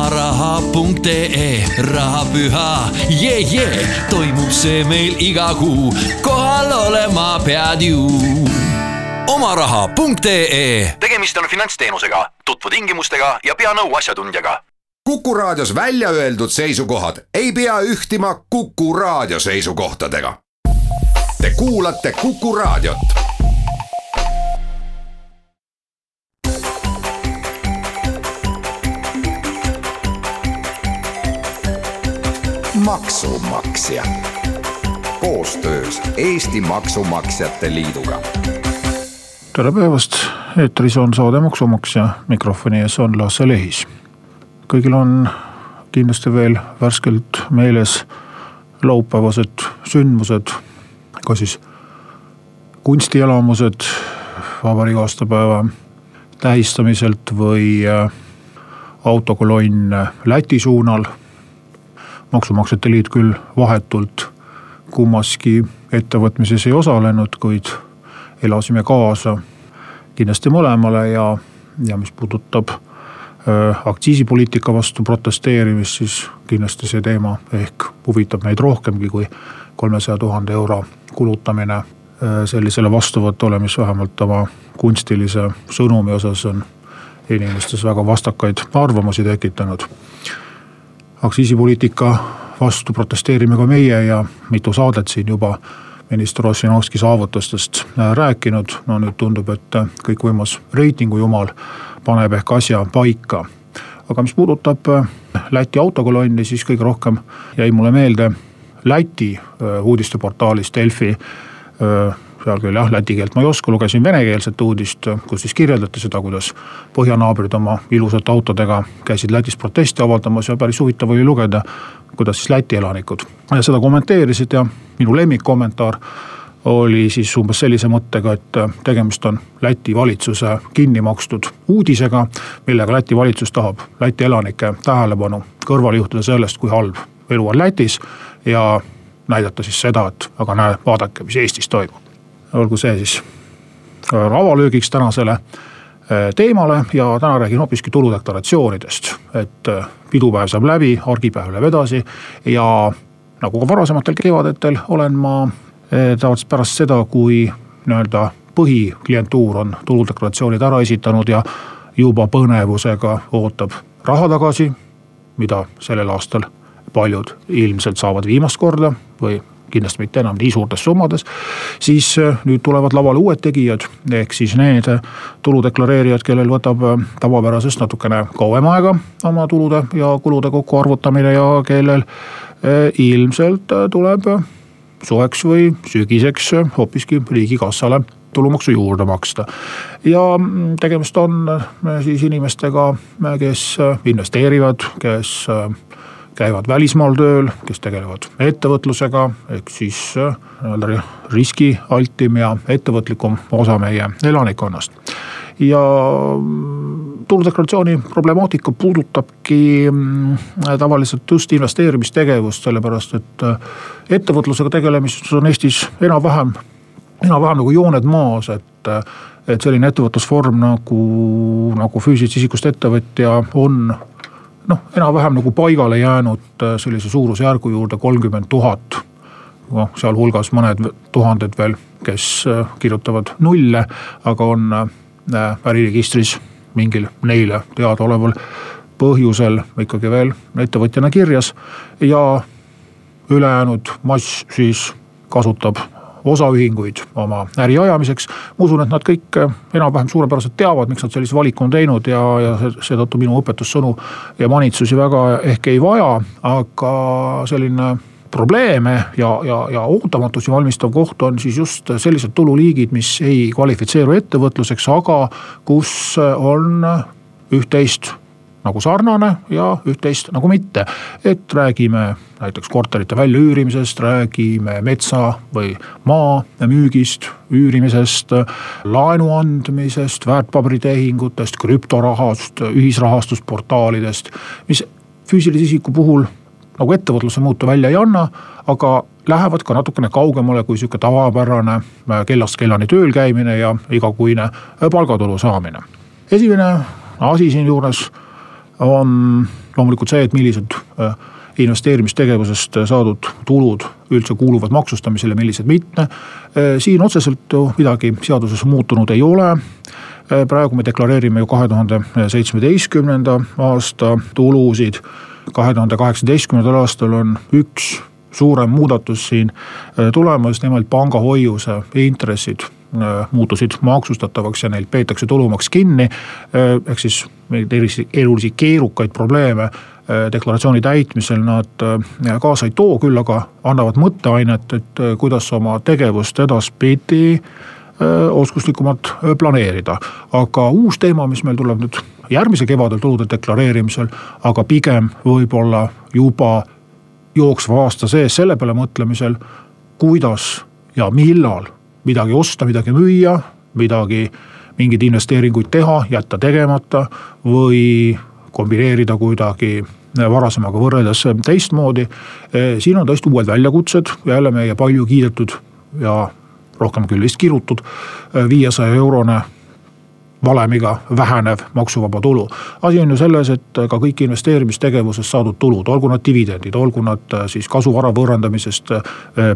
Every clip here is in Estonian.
omaraha.ee rahapüha, jee, jee, toimub see meil iga kuu, kohal olema pead ju. omaraha.ee tegemist on finantsteenusega, tutvu tingimustega ja pea nõu asjatundjaga. kuku raadios välja öeldud seisukohad ei pea ühtima Kuku raadio seisukohtadega. Te kuulate Kuku raadiot maksumaksja koostöös Eesti Maksumaksjate Liiduga. tere päevast, eetris on saade Maksumaksja, mikrofoni ees on Lasse Lehis. kõigil on kindlasti veel värskelt meeles laupäevased sündmused, ka siis kunstielamused vabariigi aastapäeva tähistamiselt või äh, autokolonn Läti suunal maksumaksjate liit küll vahetult kummaski ettevõtmises ei osalenud, kuid elasime kaasa kindlasti mõlemale ja, ja mis puudutab aktsiisipoliitika vastu protesteerimist, siis kindlasti see teema ehk huvitab meid rohkemgi kui kolmesaja tuhande euro kulutamine. Sellisele vastuvõtule, mis vähemalt oma kunstilise sõnumi osas on inimestes väga vastakaid arvamusi tekitanud aktsiisipoliitika vastu protesteerime ka meie ja mitu saadet siin juba minister Ossinovski saavutustest äh, rääkinud. no nüüd tundub, et äh, kõikvõimas reitingu jumal paneb ehk asja paika. aga mis puudutab äh, Läti autokolonni, siis kõige rohkem jäi mulle meelde Läti uudisteportaalist Delfi seal küll jah, läti keelt. Ma ei oska, lugesin venekeelset uudist, kus siis kirjeldati seda, kuidas põhjanaabrid oma ilusate autodega käisid Lätis protesti avaldamas ja päris huvitav oli lugeda, kuidas siis Läti elanikud. Seda kommenteerisid ja minu lemmikkommentaar oli siis umbes sellise mõttega, et tegemist on Läti valitsuse kinni makstud uudisega, millega Läti valitsus tahab Läti elanike tähelepanu kõrvale juhtida sellest, kui halb elu on Lätis ja näidata siis seda, et aga näe, vaadake, mis Eestis toimub olgu see siis avalöögiks tänasele äh, teemale ja täna räägin hoopiski tuludeklaratsioonidest. et äh, pidupäev saab läbi, argipäev läheb edasi ja nagu ka varasematel kevadetel olen ma äh, tavaliselt pärast seda, kui nii-öelda põhiklientuur on tuludeklaratsioonid ära esitanud ja juba põnevusega ootab raha tagasi, mida sellel aastal paljud ilmselt saavad viimast korda või kindlasti mitte enam nii suurtes summades. siis äh, nüüd tulevad lavale uued tegijad, ehk siis need tuludeklareerijad, kellel võtab äh, tavapärasest natukene kauem aega oma tulude ja kulude kokkuarvutamine ja kellel äh, ilmselt tuleb suveks või sügiseks hoopiski riigikassale tulumaksu juurde maksta. ja mm, tegemist on siis inimestega, kes investeerivad, kes käivad välismaal tööl, kes tegelevad ettevõtlusega, ehk siis äh, nii-öelda riskialtim ja ettevõtlikum osa meie elanikkonnast. ja mm, tuludeklaratsiooni problemaatika puudutabki mm, tavaliselt just investeerimistegevust, sellepärast et äh, ettevõtlusega tegelemises on Eestis enam-vähem, enam-vähem nagu jooned maas, et äh, et selline ettevõtlusvorm nagu, nagu füüsilisest isikust ettevõtja on noh, enam-vähem nagu paigale jäänud äh, sellise suurusjärgu juurde kolmkümmend tuhat. noh, sealhulgas mõned tuhanded veel, kes äh, kirjutavad nulle, aga on äh, äriregistris mingil neile teadaoleval põhjusel ikkagi veel ettevõtjana kirjas ja ülejäänud mass siis kasutab osaühinguid oma äri ajamiseks. ma usun, et nad kõik eh, enam-vähem suurepäraselt teavad, miks nad sellise valiku on teinud ja, ja seetõttu minu õpetussõnu ja manitsusi väga ehk ei vaja, aga selline probleeme ja, ja, ja ootamatusi valmistav koht on siis just sellised tululiigid, mis ei kvalifitseeru ettevõtluseks, aga kus on üht-teist nagu sarnane ja üht-teist nagu mitte. et räägime näiteks korterite väljaüürimisest, räägime metsa või maa müügist, üürimisest, laenu andmisest, väärtpaberitehingutest, krüptorahast, ühisrahastusportaalidest, mis füüsilise isiku puhul nagu ettevõtluse muuta välja ei anna, aga lähevad ka natukene kaugemale kui sihuke tavapärane äh, kellast kellani tööl käimine ja igakuine palgatulu saamine. esimene asi siinjuures on loomulikult see, et millised investeerimistegevusest saadud tulud üldse kuuluvad maksustamisele, millised mitte. siin otseselt ju midagi seaduses muutunud ei ole praegu me deklareerime ju kahe tuhande seitsmeteistkümnenda aasta tulusid. kahe tuhande kaheksateistkümnendal aastal on üks suurem muudatus siin tulemas, nimelt pangahoiuse intressid muutusid maksustatavaks ja neilt peetakse tulumaks kinni. ehk siis erilisi keerukaid probleeme deklaratsiooni täitmisel nad kaasa ei too, küll aga annavad mõtteainet, et kuidas oma tegevust edaspidi oskuslikumalt planeerida. aga uus teema, mis meil tuleb nüüd järgmisel kevadel tulude deklareerimisel, aga pigem võib-olla juba jooksva aasta sees selle peale mõtlemisel, kuidas ja millal midagi osta, midagi müüa, midagi, mingeid investeeringuid teha, jätta tegemata või kombineerida kuidagi varasemaga võrreldes teistmoodi. siin on tõesti uued väljakutsed, jälle meie palju kiidetud ja rohkem küll vist kirutud, viiesaja eurone valemiga vähenev maksuvaba tulu. asi on ju selles, et ka kõik investeerimistegevusest saadud tulud, olgu nad dividendid, olgu nad äh, siis kasuvara võõrandamisest äh,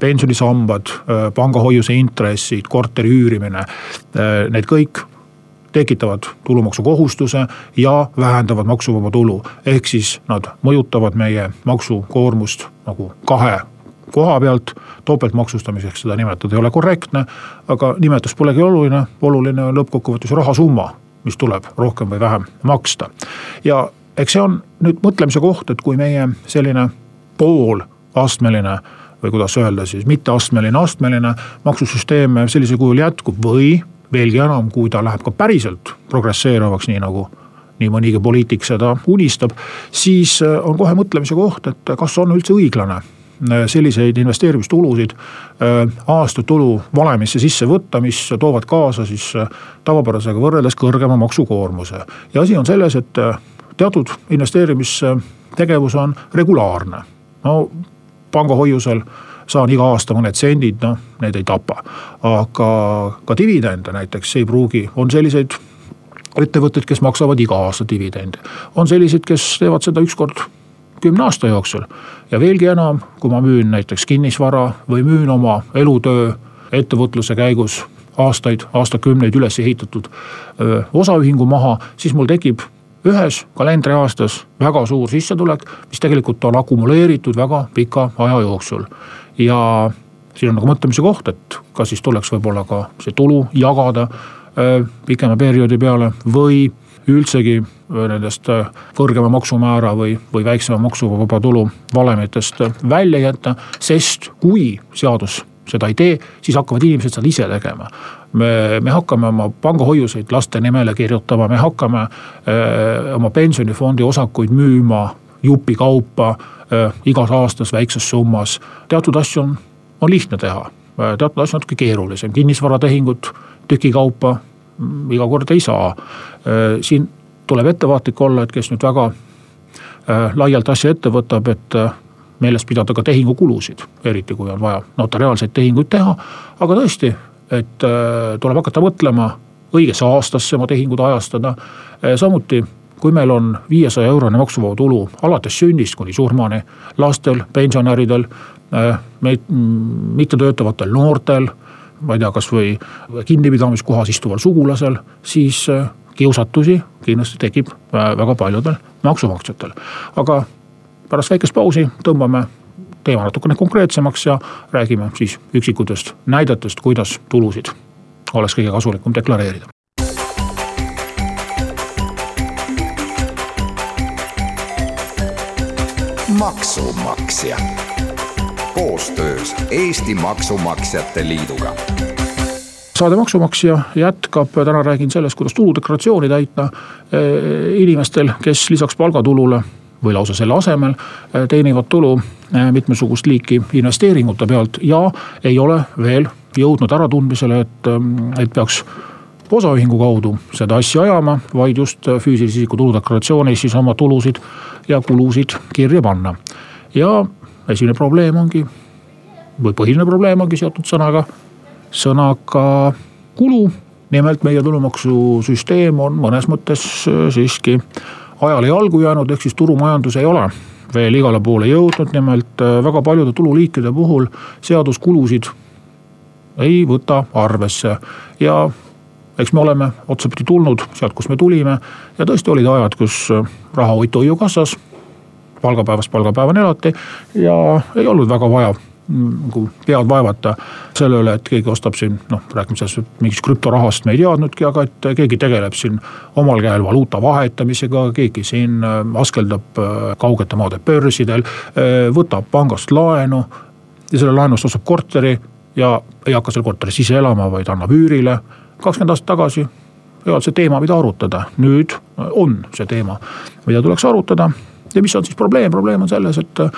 pensionisambad, äh, pangahoiuse intressid, korteri üürimine. Need kõik tekitavad tulumaksukohustuse ja vähendavad maksuvaba tulu. ehk siis nad mõjutavad meie maksukoormust nagu kahe koha pealt topeltmaksustamiseks seda nimetada ei ole korrektne. aga nimetus polegi oluline, oluline on lõppkokkuvõttes rahasumma, mis tuleb rohkem või vähem maksta. ja eks see on nüüd mõtlemise koht, et kui meie selline poolastmeline või kuidas öelda siis, mitteastmeline, astmeline maksusüsteem sellisel kujul jätkub või veelgi enam, kui ta läheb ka päriselt progresseeruvaks, nii nagu nii mõnigi poliitik seda unistab, siis on kohe mõtlemise koht, et kas on üldse õiglane selliseid investeerimistulusid äh, aastatulu valemisse sisse võtta, mis toovad kaasa siis äh, tavapärasega võrreldes kõrgema maksukoormuse. ja asi on selles, et teatud investeerimistegevus on regulaarne. no pangahoiusel saan iga aasta mõned sendid, noh, need ei tapa. aga ka dividende näiteks ei pruugi, on selliseid ettevõtteid, kes maksavad iga aasta dividende. on selliseid, kes teevad seda ükskord kümne aasta jooksul. ja veelgi enam, kui ma müün näiteks kinnisvara või müün oma elutöö ettevõtluse käigus aastaid, aastakümneid üles ehitatud osaühingu maha, siis mul tekib ühes kalendriaastas väga suur sissetulek, mis tegelikult on akumuleeritud väga pika aja jooksul. ja siin on nagu mõtlemise koht, et kas siis tuleks võib-olla ka see tulu jagada pikema perioodi peale või üldsegi nendest kõrgema maksumäära või, või väiksema maksuvaba tulu valemitest välja jätta. sest kui seadus seda ei tee, siis hakkavad inimesed seda ise tegema. me, me hakkame oma pangahoiuseid laste nimele kirjutama, me hakkame öö, oma pensionifondi osakuid müüma jupikaupa öö, igas aastas väikses summas. teatud asju on, on lihtne teha, teatud asju natuke keerulisem, kinnisvaratehingut tükikaupa iga kord ei saa. Äh, siin tuleb ettevaatlik olla, et kes nüüd väga äh, laialt asja ette võtab, et äh, meeles pidada ka tehingukulusid, eriti kui on vaja notariaalseid tehinguid teha. aga tõesti, et tuleb hakata mõtlema õigesse aastasse oma tehingud ajastada. samuti, kui meil on viiesaja eurone maksuvaba tulu alates sünnist kuni surmani, lastel, pensionäridel, mittetöötavatel noortel ma ei tea, kasvõi kinnipidamiskohas istuval sugulasel, siis kiusatusi kindlasti tekib väga paljudel maksumaksjatel. aga pärast väikest pausi tõmbame teema natukene konkreetsemaks ja räägime siis üksikutest näidetest, kuidas tulusid oleks kõige kasulikum deklareerida. maksumaksja koostöös Eesti Maksumaksjate Liiduga saade Maksumaksja jätkab, täna räägin sellest, kuidas tuludeklaratsiooni täita eh, inimestel, kes lisaks palgatulule või lausa selle asemel eh, teenivad tulu eh, mitmesugust liiki investeeringute pealt ja ei ole veel jõudnud äratundmisele, et, et peaks osaühingu kaudu seda asja ajama, vaid just füüsilise isiku tuludeklaratsioonis siis oma tulusid ja kulusid kirja panna. ja esimene probleem ongi või põhiline probleem ongi seotud sõnaga, sõnaga kulu. nimelt meie tulumaksusüsteem on mõnes mõttes äh, siiski ajale jalgu jäänud, ehk siis turumajandus ei ole veel igale poole jõudnud, nimelt väga paljude tululiikide puhul seaduskulusid ei võta arvesse ja eks me oleme otsapidi tulnud sealt, kust me tulime ja tõesti olid ajad, kus raha hoiti hoiukassas. palgapäevast palgapäevani elati ja ei olnud väga vaja nagu pead vaevata selle üle, et keegi ostab siin noh, räägime sellest mingist krüptorahast me ei teadnudki, aga et keegi tegeleb siin omal käel valuuta vahetamisega, keegi siin äh, askeldab äh, kaugete maade börsidel, äh, võtab pangast laenu ja selle laenust ostab korteri ja ei hakka seal korteris ise elama, vaid annab üürile. kakskümmend aastat tagasi ei olnud see teema, mida arutada, nüüd on see teema, mida tuleks arutada ja mis on siis probleem, probleem on selles, et äh,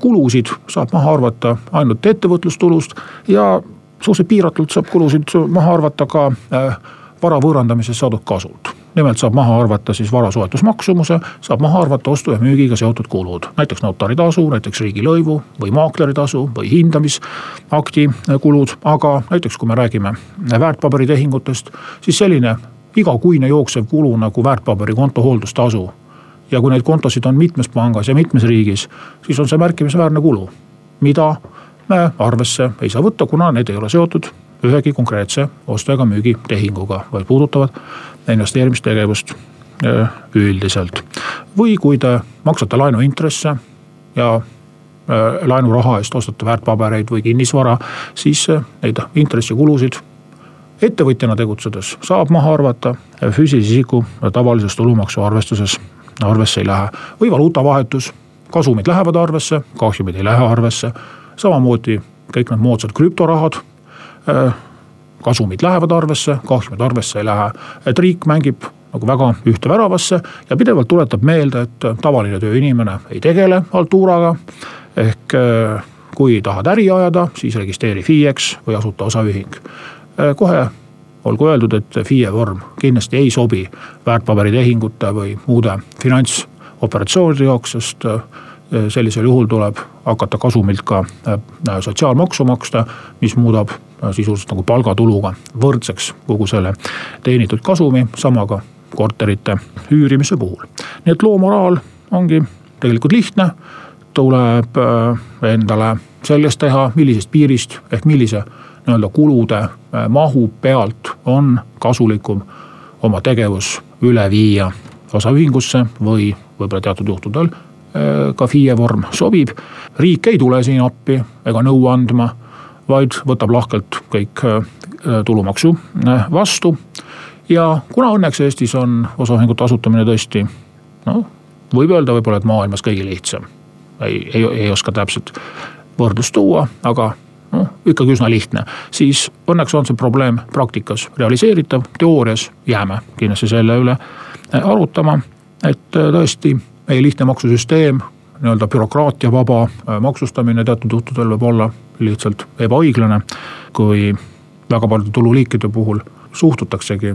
kulusid saab maha arvata ainult ettevõtlustulust ja suhteliselt piiratult saab kulusid maha arvata ka äh, vara võõrandamisest saadud kasult. nimelt saab maha arvata siis vara soetusmaksumuse, saab maha arvata ostu ja müügiga seotud kulud, näiteks notaritasu, näiteks riigilõivu või maakleritasu või hindamisakti kulud, aga näiteks kui me räägime väärtpaberitehingutest, siis selline igakuine jooksev kulu nagu väärtpaberikonto hooldustasu ja kui neid kontosid on mitmes pangas ja mitmes riigis, siis on see märkimisväärne kulu, mida me arvesse ei saa võtta, kuna need ei ole seotud ühegi konkreetse ostu- ega müügitehinguga, vaid puudutavad investeerimistegevust äh, üldiselt. või kui te maksate laenuintresse ja äh, laenuraha eest ostate väärtpabereid või kinnisvara, siis äh, neid intressikulusid ettevõtjana tegutsedes saab maha arvata füüsilise isiku tavalises tulumaksu arvestuses arvesse ei lähe. või valuutavahetus, kasumid lähevad arvesse, kahjumid ei lähe arvesse. samamoodi kõik need moodsad krüptorahad äh, kasumid lähevad arvesse, kahjumid arvesse ei lähe, et riik mängib nagu väga ühte väravasse ja pidevalt tuletab meelde, et tavaline tööinimene ei tegele haltuuraga. ehk äh, kui tahad äri ajada, siis registreeri FIE-ks või asuta osaühing. Äh, kohe olgu öeldud, et FIE vorm kindlasti ei sobi väärtpaberitehingute või muude finantsoperatsioonide jaoks, sest äh, sellisel juhul tuleb hakata kasumilt ka äh, sotsiaalmaksu maksta, mis muudab äh, sisuliselt nagu palgatuluga võrdseks kogu selle teenitud kasumi, sama ka korterite üürimise puhul. nii et loo moraal ongi tegelikult lihtne, tuleb endale selgeks teha, millisest piirist ehk millise nii-öelda kulude äh, mahu pealt on kasulikum oma tegevus üle viia osaühingusse või võib-olla teatud juhtudel äh, ka FIE vorm sobib. riik ei tule siin appi ega nõu andma, vaid võtab lahkelt kõik äh, tulumaksu vastu. ja kuna õnneks Eestis on osaühingute asutamine tõesti noh, võib öelda võib-olla, et maailmas kõige lihtsam. ei, ei, ei oska täpselt võrdlust tuua, aga noh ikkagi üsna lihtne, siis õnneks on see probleem praktikas realiseeritav, teoorias jääme kindlasti selle üle äh, arutama. et äh, tõesti meie lihtne maksusüsteem, nii-öelda bürokraatiavaba äh, maksustamine teatud juhtudel võib olla lihtsalt ebaõiglane. kui väga paljude tululiikide puhul suhtutaksegi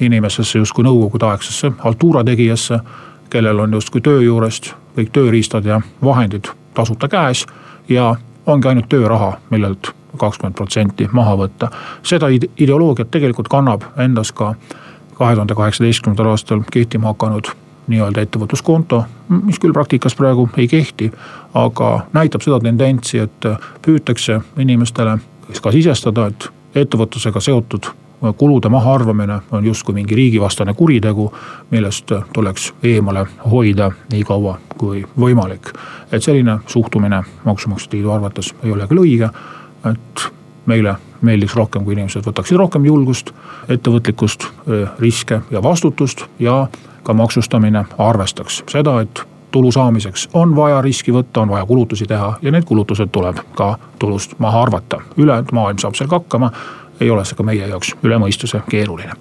inimesesse justkui nõukogudeaegsesse haltuura tegijasse, kellel on justkui töö juurest kõik tööriistad ja vahendid tasuta käes ja ongi ainult tööraha, millelt kakskümmend protsenti maha võtta. seda ideoloogiat tegelikult kannab endas ka kahe tuhande kaheksateistkümnendal aastal kehtima hakanud nii-öelda ettevõtluskonto, mis küll praktikas praegu ei kehti, aga näitab seda tendentsi, et püütakse inimestele ka sisestada, et ettevõtlusega seotud kulude mahaarvamine on justkui mingi riigivastane kuritegu, millest tuleks eemale hoida nii kaua kui võimalik. et selline suhtumine Maksumaksjate Liidu arvates ei ole küll õige, et meile meeldiks rohkem, kui inimesed võtaksid rohkem julgust, ettevõtlikkust, riske ja vastutust ja ka maksustamine arvestaks seda, et tulu saamiseks on vaja riski võtta, on vaja kulutusi teha ja need kulutused tuleb ka tulust maha arvata. ülejäänud maailm saab sellega hakkama ei ole see ka meie jaoks üle mõistuse keeruline.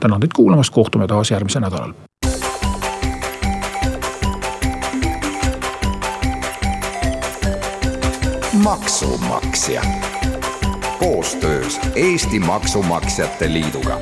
tänan teid kuulamast, kohtume taas järgmisel nädalal. maksumaksja koostöös Eesti Maksumaksjate Liiduga